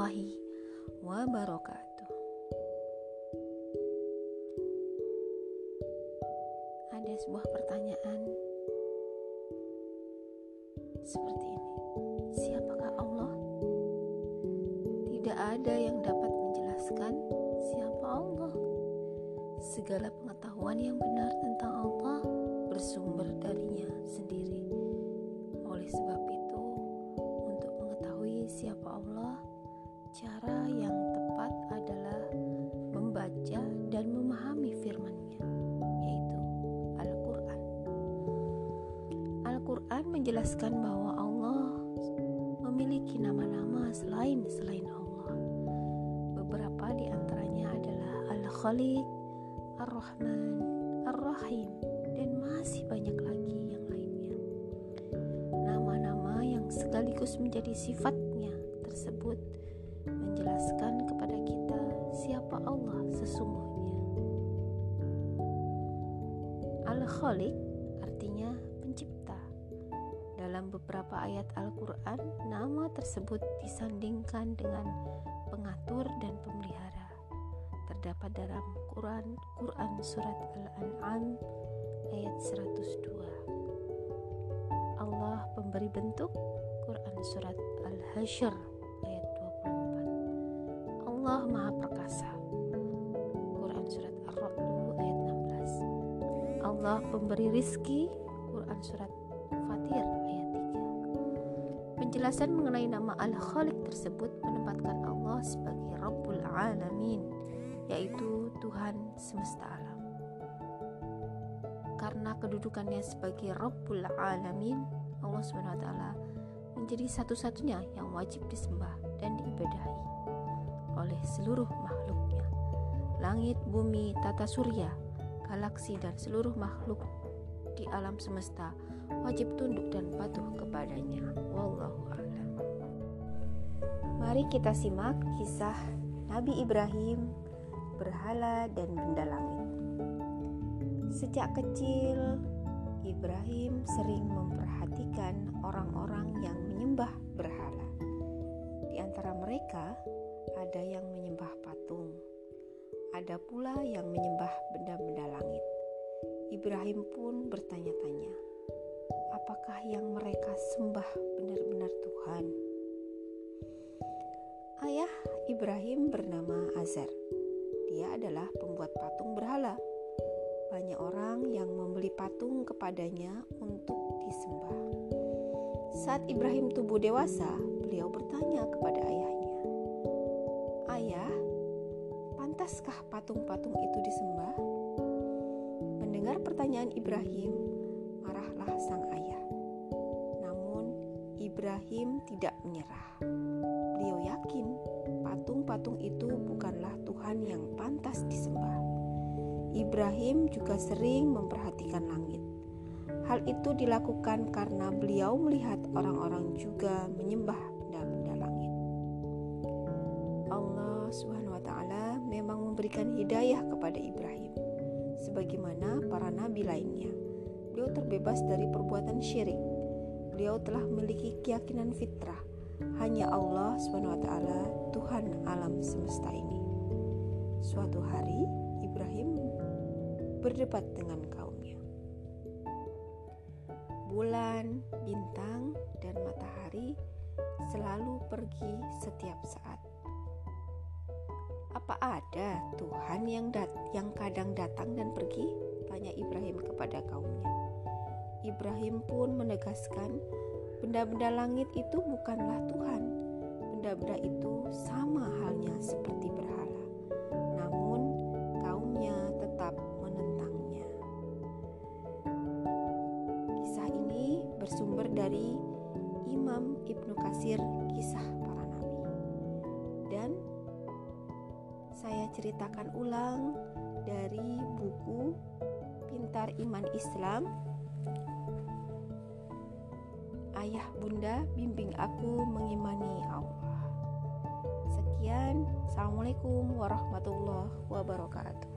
warahmatullahi wabarakatuh. Ada sebuah pertanyaan seperti ini: Siapakah Allah? Tidak ada yang dapat menjelaskan siapa Allah. Segala pengetahuan yang benar tentang Allah bersumber darinya sendiri. Oleh sebab itu, untuk mengetahui siapa Allah, cara yang tepat adalah membaca dan memahami firman-Nya, yaitu Al-Quran. Al-Quran menjelaskan bahwa Allah memiliki nama-nama selain selain Allah. Beberapa di antaranya adalah Al-Khaliq, Ar-Rahman, Ar-Rahim, dan masih banyak lagi yang lainnya. Nama-nama yang sekaligus menjadi sifatnya tersebut menjelaskan kepada kita siapa Allah sesungguhnya. Al-Khaliq artinya pencipta. Dalam beberapa ayat Al-Quran, nama tersebut disandingkan dengan pengatur dan pemelihara. Terdapat dalam Quran, Quran Surat Al-An'am ayat 102. Allah pemberi bentuk, Quran Surat Al-Hasyr ayat 24. Allah Maha Perkasa, Quran Surat Ar-Ra'du ayat 16. Allah pemberi rizki, Quran Surat Fatir ayat 3. Penjelasan mengenai nama Al-Khaliq tersebut menempatkan Allah sebagai Rabbul Alamin, yaitu Tuhan semesta alam. Karena kedudukannya sebagai Rabbul Alamin, Allah SWT menjadi satu-satunya yang wajib disembah dan diibadahi oleh seluruh makhluknya. Langit, bumi, tata surya, galaksi, dan seluruh makhluk di alam semesta wajib tunduk dan patuh kepadanya. Wallahu a'lam. Mari kita simak kisah Nabi Ibrahim, berhala dan benda langit. Sejak kecil, Ibrahim sering memperhatikan orang-orang yang menyembah berhala. Di antara mereka, ada yang menyembah patung, ada pula yang menyembah benda-benda langit. Ibrahim pun bertanya-tanya, apakah yang mereka sembah benar-benar Tuhan? Ayah Ibrahim bernama Azar. Dia adalah pembuat patung berhala. Banyak orang yang membeli patung kepadanya untuk disembah. Saat Ibrahim tumbuh dewasa, beliau bertanya kepada ayahnya, pantaskah patung-patung itu disembah?" Mendengar pertanyaan Ibrahim, marahlah sang ayah. Namun, Ibrahim tidak menyerah. Beliau yakin patung-patung itu bukanlah Tuhan yang pantas disembah. Ibrahim juga sering memperhatikan langit. Hal itu dilakukan karena beliau melihat orang-orang juga menyembah benda-benda langit. Allah Subhanahu wa taala memang memberikan hidayah kepada Ibrahim sebagaimana para nabi lainnya. Beliau terbebas dari perbuatan syirik. Beliau telah memiliki keyakinan fitrah hanya Allah taala Tuhan alam semesta ini. Suatu hari Ibrahim berdebat dengan kaumnya. Bulan, bintang, dan matahari selalu pergi setiap saat. Apa ada Tuhan yang dat yang kadang datang dan pergi? Tanya Ibrahim kepada kaumnya. Ibrahim pun menegaskan, benda-benda langit itu bukanlah Tuhan. Benda-benda itu sama halnya seperti berhala. Namun kaumnya tetap menentangnya. Kisah ini bersumber dari Imam Ibnu Kasir Kisah saya ceritakan ulang dari buku Pintar Iman Islam Ayah Bunda bimbing aku mengimani Allah. Sekian, Assalamualaikum warahmatullahi wabarakatuh.